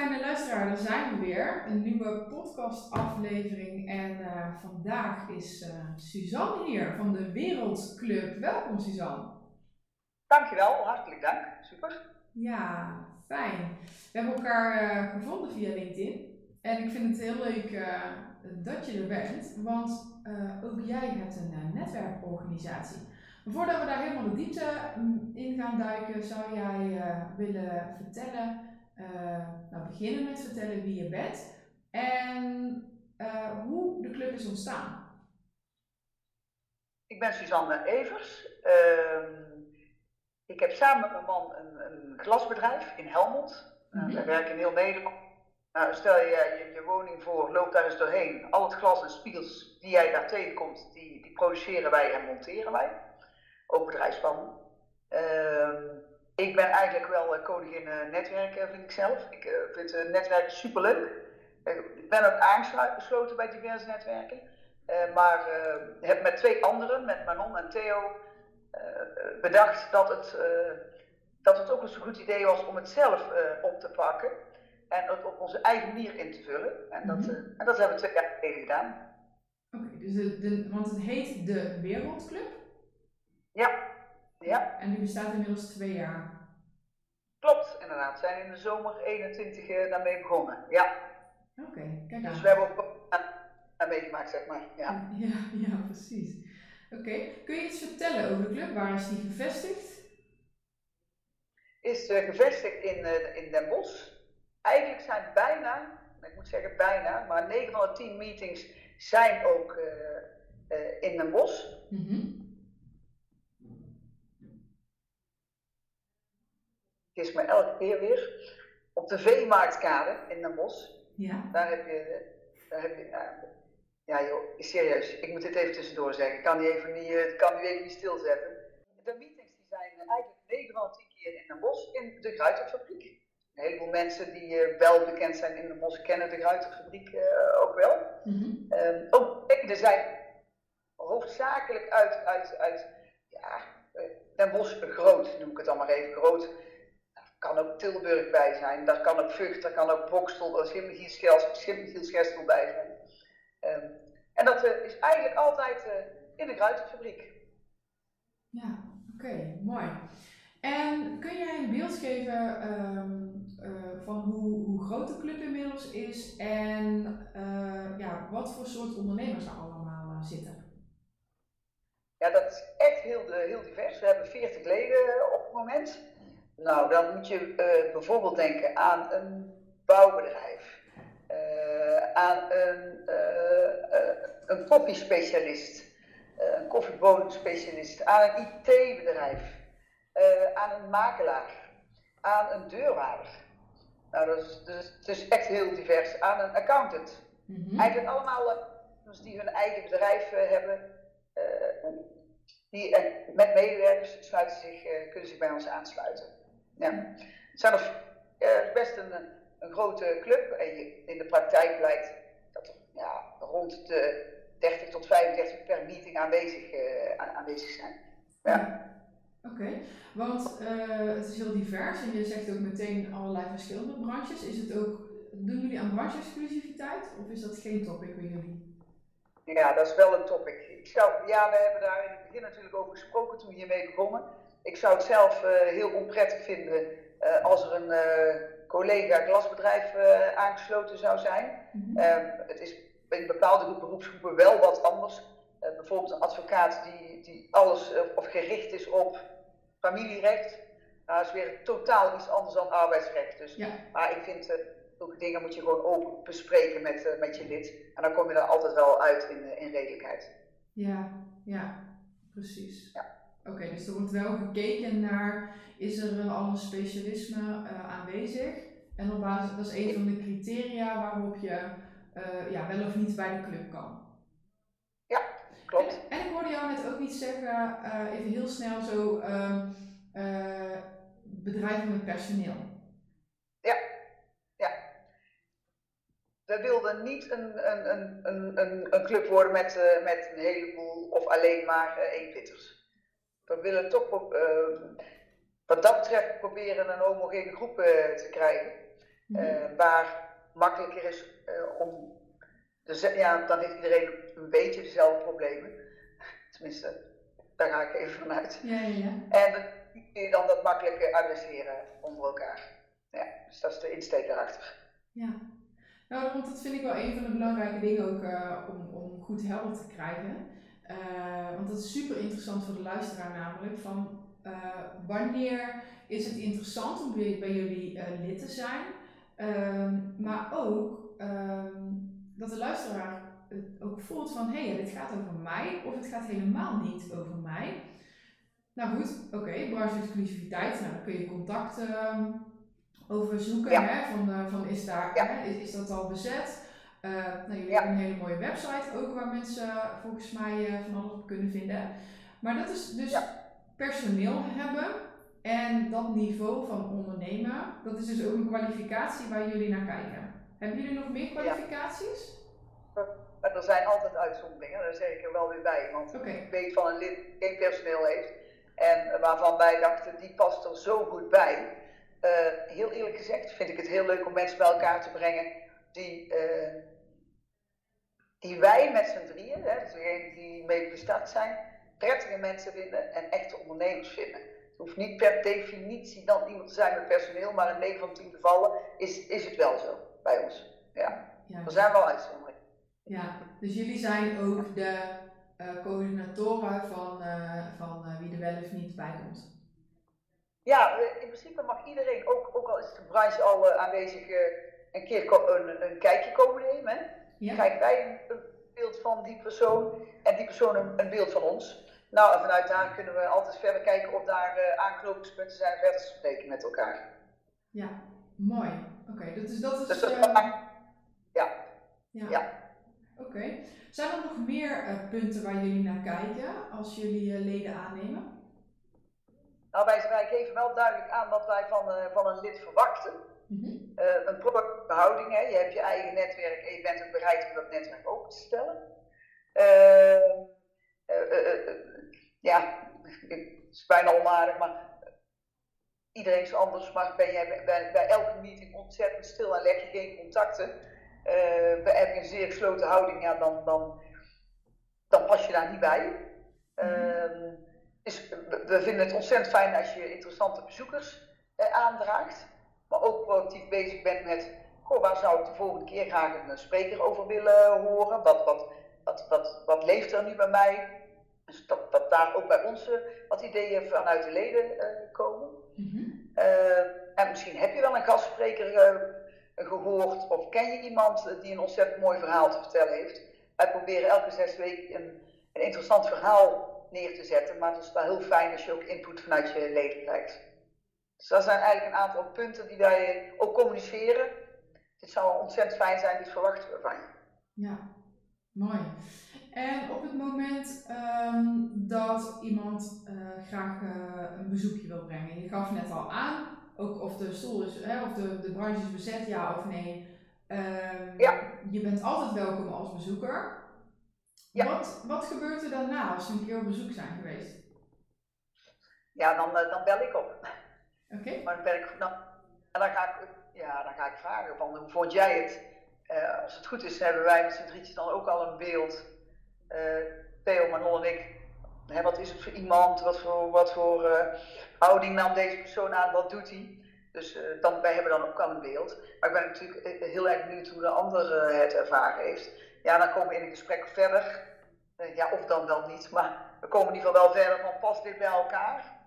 fijne luisteraar, daar zijn we weer. Een nieuwe podcastaflevering. En uh, vandaag is uh, Suzanne hier van de Wereldclub. Welkom Suzanne. Dankjewel, hartelijk dank. Super. Ja, fijn. We hebben elkaar uh, gevonden via LinkedIn. En ik vind het heel leuk dat je er bent, want ook jij hebt een netwerkorganisatie. Maar voordat we daar helemaal de diepte mm, in gaan duiken, zou jij willen vertellen nou, beginnen met vertellen wie je bent en uh, hoe de club is ontstaan. Ik ben Suzanne Evers. Uh, ik heb samen met mijn man een, een glasbedrijf in Helmond. Mm -hmm. wij werken in heel Nederland. Nou, stel je je, je woning voor, loop daar eens doorheen. Al het glas en spiegels die jij daar tegenkomt, die, die produceren wij en monteren wij. Ook bedrijfspanden. Ehm, ik ben eigenlijk wel uh, koningin uh, netwerken, vind ik zelf. Ik uh, vind netwerken superleuk. ik ben ook aangesloten bij diverse netwerken. maar heb met twee anderen, met Manon en Theo, bedacht dat het, dat het ook eens een goed idee was om het zelf op te pakken. En het op onze eigen manier in te vullen. En dat, mm -hmm. en dat hebben we twee jaar geleden gedaan. Oké, okay, dus de, de, want het heet de Wereldclub? Ja. Ja. En die bestaat inmiddels twee jaar. Klopt, inderdaad. We zijn in de zomer 21 uh, daarmee begonnen. Ja. Oké, okay, kijk aan. Dus we hebben ook aan meegemaakt, zeg maar. Ja, ja, ja precies. Oké, okay. kun je iets vertellen over de club? Waar is die gevestigd? Is uh, gevestigd in, uh, in Den Bosch. Eigenlijk zijn bijna, ik moet zeggen bijna, maar 9 van de 10 meetings zijn ook in Den Bosch. Mm -hmm. Is me elke keer weer. Op de Veemarktkade in Den Bosch. Ja. Daar heb je, daar heb je uh, ja joh, serieus, ik moet dit even tussendoor zeggen. Ik kan die even niet, uh, kan die even niet stilzetten. De meetings die zijn eigenlijk 9 van 10 keer in Den Bosch in de Gruiterfabriek. Een heleboel mensen die uh, wel bekend zijn in Den Bosch kennen de Gruiterfabriek ook wel. Mm -hmm. um, ook, er zijn hoofdzakelijk uit, uit, uit ja, Den Bosch groot, noem ik het dan maar even groot kan ook Tilburg bij zijn, daar kan ook Vught, daar kan ook Bokstel, Schimmelgielsgestel bij zijn. Um, en dat uh, is eigenlijk altijd uh, in de Gruitenfabriek. Ja, oké, okay, mooi. En kun jij een beeld geven um, uh, van hoe, hoe groot de club inmiddels is en ja, wat voor soort ondernemers er allemaal zitten? Ja, dat is echt heel, heel divers. We hebben 40 leden op het moment. Nou, dan moet je uh, bijvoorbeeld denken aan een bouwbedrijf, uh, aan een, uh, een koffiespecialist, een koffiebodemspecialist, aan een IT-bedrijf, aan een makelaar, aan een deurwaarder. Nou, dat is, dus, het is echt heel divers. Aan een accountant. Mm -hmm. Eigenlijk allemaal dus die hun eigen bedrijf hebben, die, en met medewerkers sluiten zich, kunnen zich bij ons aansluiten. Ja. Nog, uh, best een, een grote club en je, in de praktijk blijkt dat er ja, rond de 30 tot 35 per meeting aanwezig, uh, aanwezig zijn. Ja. Oké, okay. want uh, het is heel divers en je zegt ook meteen allerlei verschillende branches. Is het ook, doen jullie aan branche-exclusiviteit of is dat geen topic bij jullie? Ja, dat is wel een topic. Ik zou, ja, we hebben daar in het begin natuurlijk over gesproken toen we hiermee begonnen ik zou het zelf uh, heel onprettig vinden uh, als er een uh, collega glasbedrijf aangesloten zou zijn. Mm -hmm. het is in bepaalde beroepsgroepen wel wat anders. bijvoorbeeld een advocaat die, die alles of gericht is op familierecht. Dat is weer totaal iets anders dan arbeidsrecht. Dus, ja. Maar ik vind, zulke dingen moet je gewoon open bespreken met, met je lid. En dan kom je er altijd wel uit in, in redelijkheid. Ja, ja, precies. Ja. Oké, dus er wordt wel gekeken naar, is er al een specialisme uh, aanwezig? En op basis, dat is een van de criteria waarop je uh, ja, wel of niet bij de club kan. Ja, klopt. En, en ik hoorde jou net ook iets zeggen, uh, even heel snel zo, ehm, bedrijven met personeel. Ja, ja. We wilden niet een, een, een, een, een club worden met, met een heleboel of alleen maar eenpitters we willen toch uh, wat dat betreft proberen een homogene groep uh, te krijgen. Mhm. waar makkelijker is om. Dus ja, dan heeft iedereen een beetje dezelfde problemen. Tenminste, daar ga ik even vanuit. Ja, ja, ja. En dan kun je dan dat makkelijk adresseren onder elkaar. Ja, dus dat is de insteek daarachter. Ja, nou, want dat vind ik wel een van de belangrijke dingen ook uh, om, om goed helder te krijgen. Uh, want dat is super interessant voor de luisteraar namelijk. Van uh, wanneer is het interessant om bij, bij jullie lid te zijn? Ehm, maar ook ehm, dat de luisteraar het ook voelt van hé, hey, dit gaat over mij of het gaat helemaal niet over mij. Nou goed, oké, okay, branche-exclusiviteit, nou dan kun je contacten ehm, over zoeken. Hè, van, van is, daar, hè, is, is, dat al bezet? Uh, nou, jullie hebben een hele mooie website ook waar mensen volgens mij uh, van alles op kunnen vinden. Maar dat is dus personeel hebben en dat niveau van ondernemen, dat is dus ook een kwalificatie waar jullie naar kijken. Hebben jullie nog meer kwalificaties? Maar er zijn altijd uitzonderingen, daar zeg ik er wel weer bij. Want ik weet van een lid geen personeel heeft en waarvan wij dachten, die past er zo goed bij. Uh, heel eerlijk gezegd vind ik het heel leuk om mensen bij elkaar te brengen die, uh, die wij met z'n drieën, hè, dus degenen die mee gestart zijn, prettige mensen vinden en echte ondernemers vinden. Het hoeft niet per definitie dan iemand te zijn met personeel, maar in 9 van 10 gevallen is, is het wel zo bij ons. Ja. ja. Er zijn wel uitzonderingen. Ja, dus jullie zijn ook de uh, coördinatoren van, uh, van uh, wie er wel of niet bij komt? Ja, in principe mag iedereen, ook, ook al is de branche al aanwezig, een keer een, een, kijkje komen nemen. Ja. Kijk, wij een, beeld van die persoon en die persoon een, een, beeld van ons. Nou, en vanuit daar kunnen we altijd verder kijken of daar aanknopingspunten zijn verder te spreken met elkaar. Ja, mooi. Oké, dat is... Dat is dus dat, ja. ja. ja. Oké. Zijn er nog meer uh, punten waar jullie naar kijken als jullie uh, leden aannemen? Nou, wij, wij, geven wel duidelijk aan wat wij van, uh, van een lid verwachten. Mm -hmm. een productbehouding, hè. je hebt je eigen netwerk en je bent ook bereid om dat netwerk open te stellen. Ehm, ja, het is bijna onaardig, maar iedereen is anders. Maar ben jij bij, elke meeting ontzettend stil en leg je geen contacten, uh, we hebben een zeer gesloten houding, ja, dan, dan, dan pas je daar niet bij. Dus we vinden het ontzettend fijn als je interessante bezoekers eh, aandraagt, maar ook proactief bezig bent met, goh, waar zou ik de volgende keer graag een spreker over willen horen? Wat, wat, wat, wat, wat leeft er nu bij mij? Dus dat, dat daar ook bij ons wat ideeën vanuit de leden uh, komen. Mm -hmm. en misschien heb je wel een gastspreker gehoord of ken je iemand die een ontzettend mooi verhaal te vertellen heeft. Wij proberen elke zes weken een, een interessant verhaal neer te zetten, maar het is wel heel fijn als je ook input vanuit je leden krijgt. Dus dat zijn eigenlijk een aantal punten die wij ook communiceren. Het zou ontzettend fijn zijn, dit verwachten we van je. Ja, mooi. En op het moment um, dat iemand uh, graag uh, een bezoekje wil brengen, je gaf net al aan, ook of de stoel is, hè, of de, de branche is bezet, ja of nee. Um, ja. Je bent altijd welkom als bezoeker. Ja. Wat, wat gebeurt er daarna als we een keer op bezoek zijn geweest? Ja, dan, uh, dan bel ik op. Oké. Maar dan bel ik, dan, en dan ga ik, ja, dan ga ik vragen van hoe vond jij het? Uh, als het goed is, hebben wij met z'n dan ook al een beeld. Uh, Theo, Manon en ik. Hè, wat is het voor iemand? Wat voor, wat voor houding nam deze persoon aan, wat doet hij? Dus dan, wij hebben dan ook al een beeld. Maar ik ben natuurlijk eh, heel erg benieuwd hoe de ander het ervaren heeft. Ja, dan komen we in een gesprek verder. Ja, of dan wel niet. Maar we komen in ieder geval wel verder van past dit bij elkaar?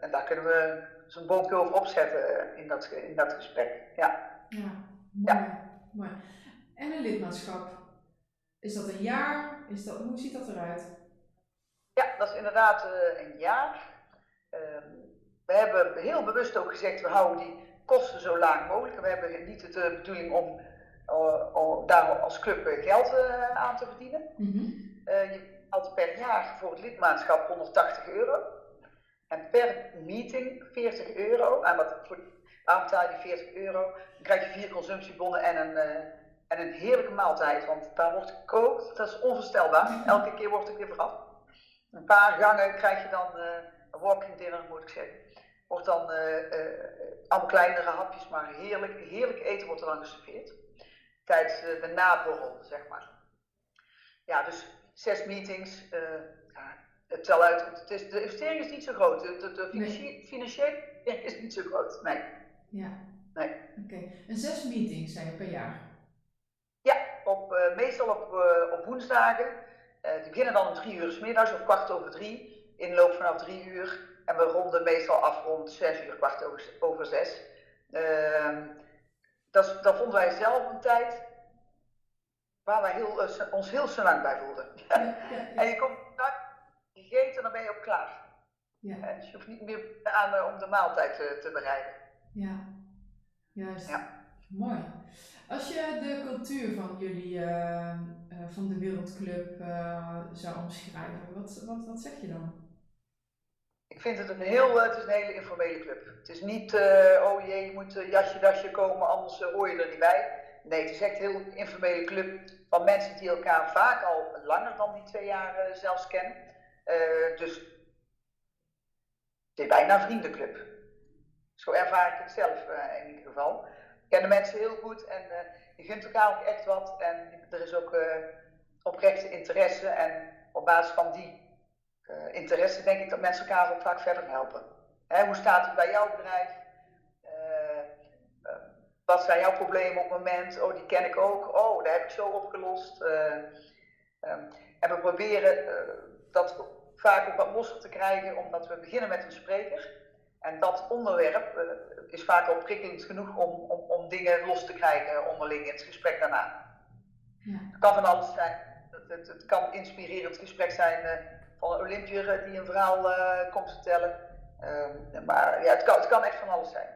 En daar kunnen we zo'n boompje over opzetten in, dat, in dat gesprek. Ja, ja mooi, ja. mooi. En een lidmaatschap? Is dat een jaar? Is dat, hoe ziet dat eruit? Ja, dat is inderdaad een jaar. Ehm, we hebben heel bewust ook gezegd, we houden die kosten zo laag mogelijk. We hebben niet de bedoeling om uh, daar als club geld aan te verdienen. Mm -hmm. uh, je betaalt per jaar voor het lidmaatschap 180 euro. En per meeting 40 euro. En wat, voor, waarom betaal je die 40 euro? Dan krijg je vier consumptiebonnen en een, en een heerlijke maaltijd. Want daar wordt gekookt, dat is onvoorstelbaar. Elke keer wordt er weer veraf. Een paar gangen krijg je dan walking dinner moet ik zeggen. wordt dan allemaal kleinere hapjes, maar heerlijk, heerlijk eten wordt er dan geserveerd. Tijdens de naborrel, zeg maar. Ja, dus zes meetings. Het tel uit, het is, de investering is niet zo groot. De, de, financieel is niet zo groot, nee. Ja. Nee. Oké. En zes meetings zijn per jaar? Ja, op, uh, meestal op, uh, op woensdagen. Uh, die beginnen dan om drie uur s middags of kwart over drie. Inloop vanaf drie uur. En we ronden meestal af rond zes uur, kwart over, over zes. Ehm, dat, dat vonden wij zelf een tijd waar wij heel, ons heel lang bij voelden. Ja, ja, ja. en je komt gegeten en dan ben je ook klaar. Ja. dus je hoeft niet meer aan om de maaltijd te, te bereiden. Ja, juist. Ja. Mooi. Als je de cultuur van jullie, uh, uh, van de Wereldclub, zou omschrijven, wat, wat, wat zeg je dan? Ik vind het een heel, het is een hele informele club. Het is niet, oh jee, je moet jasje, dasje komen, anders hoor je er niet bij. Nee, het is echt een heel informele club van mensen die elkaar vaak al langer dan die twee jaar zelfs kennen. Dus het is bijna een vriendenclub. Zo ervaar ik het zelf in ieder geval kennen mensen heel goed en uh, je gunt elkaar ook echt wat. En er is ook oprechte interesse. En op basis van die interesse denk ik dat mensen elkaar ook vaak verder helpen. Hè, hoe staat het bij jouw bedrijf? wat zijn jouw problemen op het moment? Oh, die ken ik ook. Oh, daar heb ik zo opgelost. Um, en we proberen dat vaak ook wat losser te krijgen, omdat we beginnen met een spreker. En dat onderwerp uh, is vaak al prikkelend genoeg om, om, om dingen los te krijgen onderling in het gesprek daarna. Ja. Het kan van alles zijn. Het, het, het kan inspirerend gesprek zijn uh, van een Olympiër die een verhaal uh, komt vertellen. Ehm, maar ja, het kan, het kan echt van alles zijn.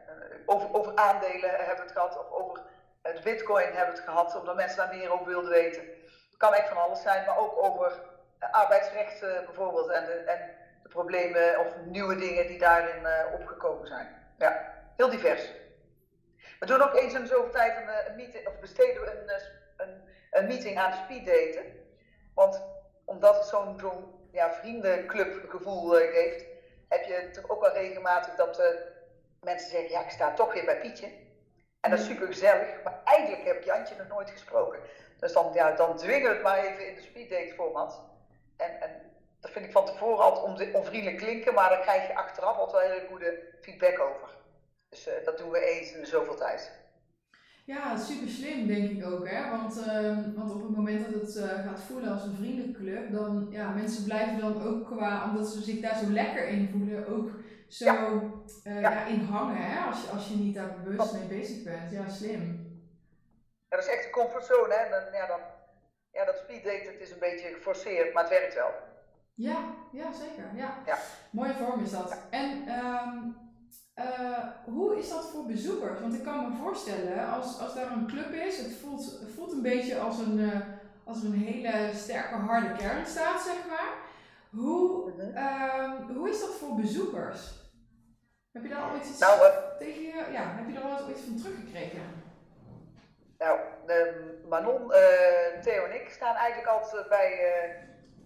over, over aandelen hebben we het gehad, of over het bitcoin hebben we het gehad, omdat mensen daar meer over wilden weten. Het kan echt van alles zijn, maar ook over arbeidsrecht bijvoorbeeld en, de, en de problemen of nieuwe dingen die daarin opgekomen zijn. Ja heel divers. We doen ook eens in zoveel tijd een, eh, een meeting, of besteden een, eh, een, een meeting aan speeddaten. Want omdat het zo'n zo'n ja, vriendenclubgevoel geeft, heb je toch ook wel regelmatig dat uh, mensen zeggen, ja, ik sta toch weer bij Pietje. En dat is super gezellig, maar eigenlijk heb Jantje nog nooit gesproken. Dus dan, ja, dan dwingen we het maar even in de speeddate format. En, en dat vind ik van tevoren altijd onvriendelijk klinken, maar daar krijg je achteraf altijd wel hele goede feedback over. Dus uh, dat doen we eens in zoveel tijd. Ja, super slim denk ik ook. Hè? Want, uh, want op het moment dat het uh, gaat voelen als een vriendenclub, dan ja, mensen blijven dan ook qua, omdat ze zich daar zo lekker in voelen, ook zo ja. Uh, ja. ja. in hangen. Hè? Als, je, als je niet daar bewust mee bezig bent. Ja, slim. Ja, dat is echt een comfortzone. Hè? Dan, ja, dan, ja, dat speeddate het is een beetje geforceerd, maar het werkt wel. Ja, ja zeker. Ja. ja. Mooie vorm is dat. En um, uh, hoe is dat voor bezoekers? Want ik kan me voorstellen, als, als daar een club is, het voelt, het voelt een beetje als een, uh, als een hele sterke harde kern staat, zeg maar. Hoe, uh, hoe is dat voor bezoekers? Heb je daar al iets nou, tegen je, ja, heb je daar wel iets van teruggekregen? Nou, Manon, Theo en ik staan eigenlijk altijd bij,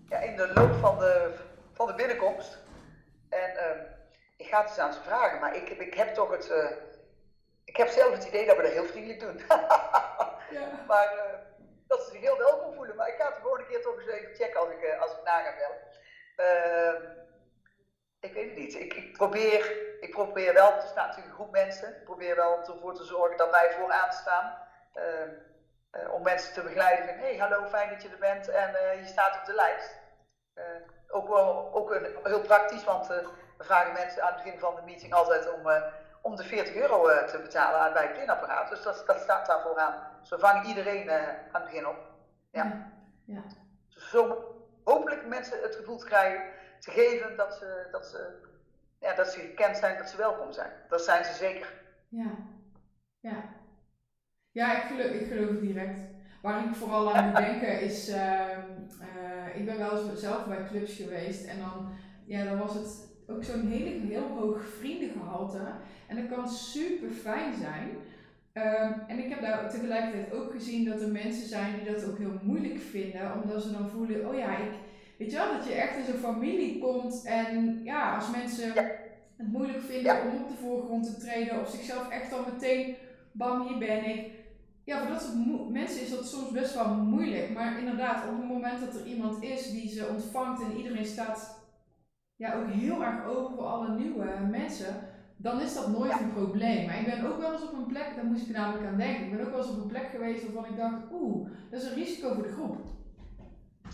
ja, in de loop van de, van de binnenkomst. En ehm, ik ga het eens aan ze vragen, maar ik, ik heb toch het. Uh, ik heb zelf het idee dat we dat heel vriendelijk doen. ja. Maar dat ze zich heel welkom voelen. Maar ik ga het de volgende keer toch eens even checken als ik, als ik na ga bellen. Ehm, ik weet het niet. Ik, ik, probeer, ik probeer wel, er staat natuurlijk een groep mensen. Ik probeer wel ervoor te zorgen dat wij vooraan staan. Ehm, om mensen te begeleiden van, hey, hallo, fijn dat je er bent en je staat op de lijst. ook wel ook een, heel praktisch, want we vragen mensen aan het begin van de meeting altijd om, om de 40 euro te betalen bij het. Dus dat, dat staat daar vooraan. Dus we vangen iedereen aan het begin op. Ja. ja. Dus zo hopelijk mensen het gevoel te krijgen, te geven dat ze, dat ze, ja, dat ze gekend zijn, dat ze welkom zijn. Dat zijn ze zeker. Ja, ja. Ja, ik geloof, ik geloof direct. Waar ik vooral aan moet denken is, uh, ik ben wel eens zelf bij clubs geweest en dan, ja, dan was het ook zo'n hele, heel hoog vriendengehalte. En dat kan super fijn zijn. Um, en ik heb daar tegelijkertijd ook gezien dat er mensen zijn die dat ook heel moeilijk vinden, omdat ze dan voelen, oh ja, ik, weet je wel, dat je echt in zo'n familie komt en ja, als mensen het moeilijk vinden om op de voorgrond te treden of zichzelf echt al meteen, bam, hier ben ik. Ja, voor dat soort mensen is dat soms best wel moeilijk. Maar inderdaad, op het moment dat er iemand is die ze ontvangt en iedereen staat ja, ook heel erg open voor alle nieuwe mensen, dan is dat nooit een probleem. Maar ik ben ook wel eens op een plek, daar moest ik namelijk aan denken, ik ben ook wel eens op een plek geweest waarvan ik dacht, oeh, dat is een risico voor de groep.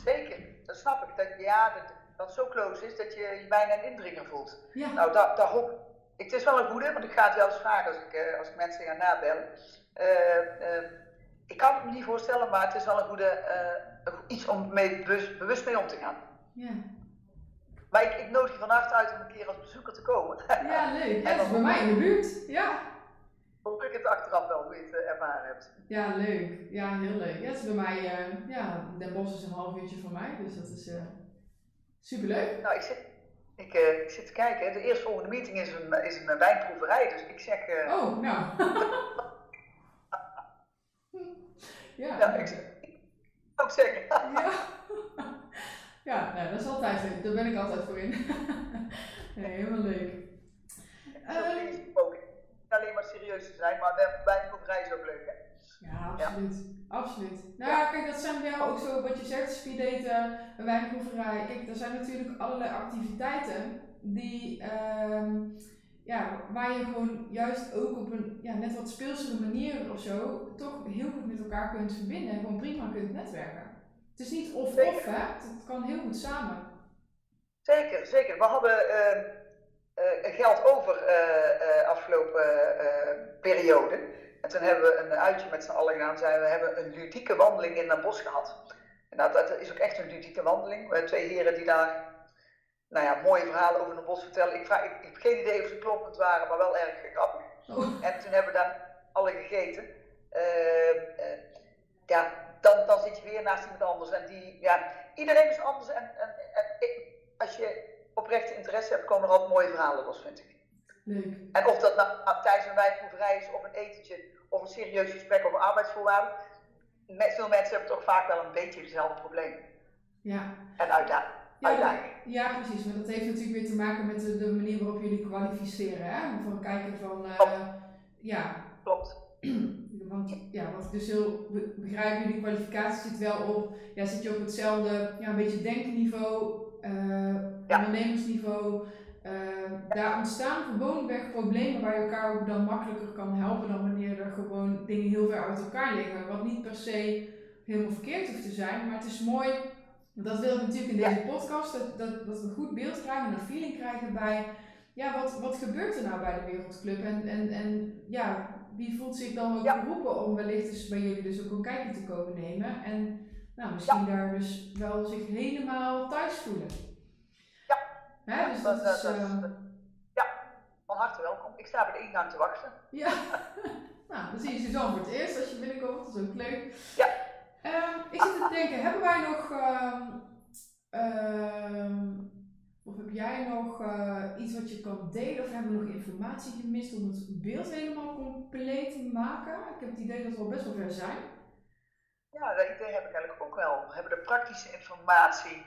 Zeker, dat snap ik. Dat, ja, dat, dat zo close is dat je je bijna een indringer voelt. Ja. Nou, daar, daar hoop ik. Het is wel een goede, want ik ga het wel eens vragen als ik, uh, als ik mensen ga nabellen. Uh, uh, ik kan het me niet voorstellen, maar het is wel een goede, iets om mee bewust, bewust mee om te gaan. Ja. Maar ik, ik nodig je van harte uit om een keer als bezoeker te komen. Ja, leuk. Ja, dat is bij mij in de buurt. Ja. Hoop ik het achteraf wel hoe je het ervaren hebt. Ja, leuk. Ja, heel leuk. Ja, het is bij mij, uh, ja, Den Bosch is een half uurtje van mij, dus dat is uh, superleuk. Nou, ik zit, ik, uh, ik zit te kijken. De eerstvolgende meeting is een, is een wijnproeverij, dus ik zeg... oh, nou. ja, ja, ik, ik ook zeggen. ja. Ja, nou, dat is altijd. Daar ben ik altijd voor in. nee, helemaal leuk. Ook alleen maar serieus te zijn, maar bij een proeverij is ook leuk, hè? Ja, absoluut. Ja. Absoluut. Nou ja, kijk, dat zijn wel ook zo wat je zegt, speeddaten, wijnproeverij. Kijk, er zijn natuurlijk allerlei activiteiten die, um, ja, waar je gewoon juist ook op een ja, net wat speelsere manier of zo, toch heel goed met elkaar kunt verbinden en gewoon prima kunt netwerken. Het is niet of-of, hè? Het kan heel goed samen. Zeker, zeker. We hadden uh, geld over uh, afgelopen periode. En toen hebben we een uitje met z'n allen gedaan. Zijn we hebben een ludieke wandeling in een bos gehad. En dat, dat is ook echt een ludieke wandeling. We hebben twee heren die daar nou ja, mooie verhalen over een bos vertellen. Ik, vraag, ik, ik heb geen idee of ze kloppend waren, maar wel erg grappig. Oh. En toen hebben we daar alle gegeten. ja, dan, dan zit je weer naast iemand anders. En die, ja, iedereen is anders. En, en, en als je oprechte interesse hebt, komen er altijd mooie verhalen los, vind ik. Leuk. En of dat nou tijdens een wijnproeverij is, of een etentje, of een serieus gesprek over arbeidsvoorwaarden. Met veel mensen hebben toch vaak wel een beetje dezelfde probleem. Ja. En uitdaging. Ja, ja, precies. Maar dat heeft natuurlijk weer te maken met de, de manier waarop jullie kwalificeren. Hè? Van kijken van, uh, ja. Klopt. Want ja, ik dus heel begrijp, jullie kwalificatie zit wel op, ja, zit je op hetzelfde, ja, een beetje denkniveau. Ondernemersniveau. Uh, daar ontstaan gewoonweg problemen waar je elkaar ook dan makkelijker kan helpen dan wanneer er gewoon dingen heel ver uit elkaar liggen. Wat niet per se helemaal verkeerd hoeft te zijn, maar het is mooi, dat wil ik natuurlijk in deze podcast, dat, dat, dat we een goed beeld krijgen en een feeling krijgen bij, ja, wat, wat gebeurt er nou bij de Wereldclub en, en, en ja, wie voelt zich dan ook geroepen om wellicht dus bij jullie dus ook een kijkje te komen nemen en nou, misschien daar dus wel zich helemaal thuis voelen. Ja. Hè, dus dat, dat is, dat, uh, ja, van harte welkom. Ik sta bij de ingang te wachten. Ja, nou, dan zie je Suzanne voor het eerst als je binnenkomt, dat is ook leuk. Ja. Um, ik zit te denken, hebben wij nog, um, um, of heb jij nog uh, iets wat je kan delen, of hebben we nog informatie gemist om het beeld helemaal compleet te maken? Ik heb het idee dat we al best wel ver zijn. Ja, dat idee heb ik eigenlijk ook wel. We hebben de praktische informatie,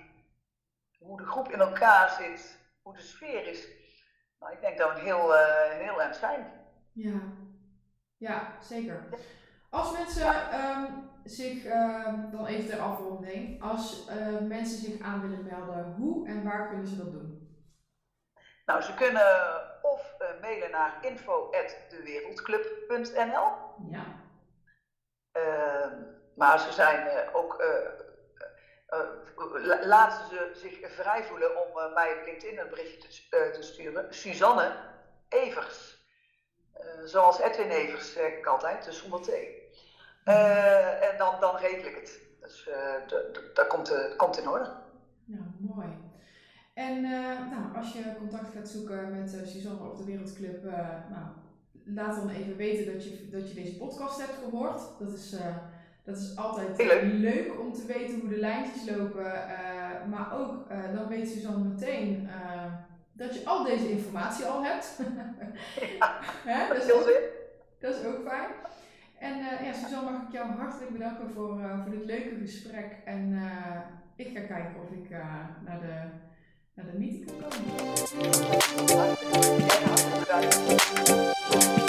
hoe de groep in elkaar zit, hoe de sfeer is. Nou, ik denk dat we heel, uh, heel eind zijn. Ja, ja zeker. Als mensen um, zich, um, dan even ter afronding, als uh, mensen zich aan willen melden, hoe en waar kunnen ze dat doen? Nou, ze kunnen of uh, mailen naar info.dewereldclub.nl. Ja. Uh, maar ze zijn uh, ook, laten ze zich vrij voelen om mij op LinkedIn een berichtje te, sturen. Suzanne Evers. zoals Edwin Evers zeg ik altijd, dus zonder T. Uh, en dan, dan regel ik het. Dus uh, dat komt, komt in orde. Nou, mooi. En nou, als je contact gaat zoeken met Suzanne of de Wereldclub, nou, laat dan even weten dat je, dat je deze podcast hebt gehoord. Dat is, dat is altijd leuk. leuk. om te weten hoe de lijntjes lopen. maar ook, dan weet Suzanne meteen dat je al deze informatie al hebt. ja, Hè? Dat, is ook, dat is ook fijn. En ja, Suzanne, mag ik jou hartelijk bedanken voor, voor dit leuke gesprek. En ik ga kijken of ik naar, de, naar de meeting kan komen.